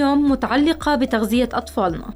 اليوم متعلقة بتغذية أطفالنا.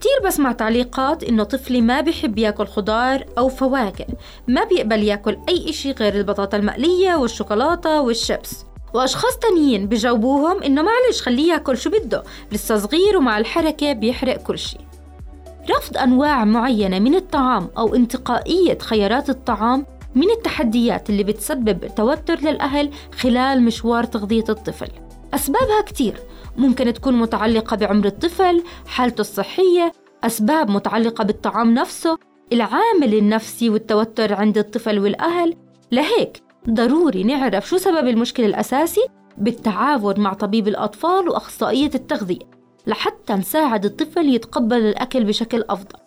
كتير بسمع تعليقات إنه طفلي ما بيحب يأكل خضار أو فواكه ما بيقبل يأكل أي إشي غير البطاطا المقلية والشوكولاتة والشيبس. وأشخاص تانيين بجاوبوهم إنه معلش خليه يأكل شو بده لسه صغير ومع الحركة بيحرق كل شي. رفض أنواع معينة من الطعام أو انتقائية خيارات الطعام من التحديات اللي بتسبب توتر للأهل خلال مشوار تغذية الطفل. أسبابها كتير. ممكن تكون متعلقة بعمر الطفل، حالته الصحية، أسباب متعلقة بالطعام نفسه، العامل النفسي والتوتر عند الطفل والأهل، لهيك ضروري نعرف شو سبب المشكلة الأساسي؟ بالتعاون مع طبيب الأطفال وأخصائية التغذية لحتى نساعد الطفل يتقبل الأكل بشكل أفضل.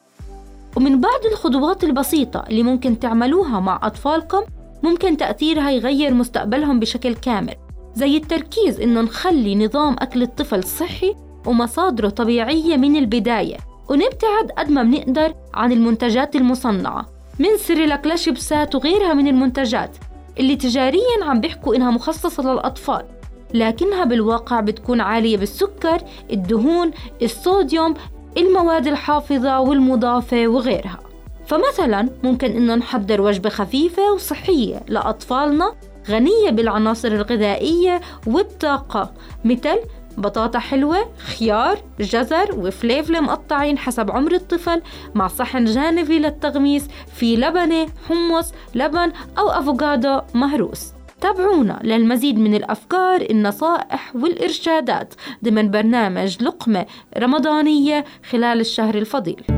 ومن بعض الخطوات البسيطة اللي ممكن تعملوها مع أطفالكم ممكن تأثيرها يغير مستقبلهم بشكل كامل. زي التركيز إنه نخلي نظام أكل الطفل صحي ومصادره طبيعية من البداية ونبتعد قد ما بنقدر عن المنتجات المصنعة من سيريلاك لشيبسات وغيرها من المنتجات اللي تجاريا عم بيحكوا إنها مخصصة للأطفال لكنها بالواقع بتكون عالية بالسكر، الدهون، الصوديوم، المواد الحافظة والمضافة وغيرها. فمثلا ممكن إنه نحضر وجبة خفيفة وصحية لأطفالنا غنية بالعناصر الغذائية والطاقة مثل بطاطا حلوة، خيار، جزر وفليفلة مقطعين حسب عمر الطفل مع صحن جانبي للتغميس في لبنة، حمص، لبن أو أفوكادو مهروس. تابعونا للمزيد من الأفكار النصائح والإرشادات ضمن برنامج لقمة رمضانية خلال الشهر الفضيل.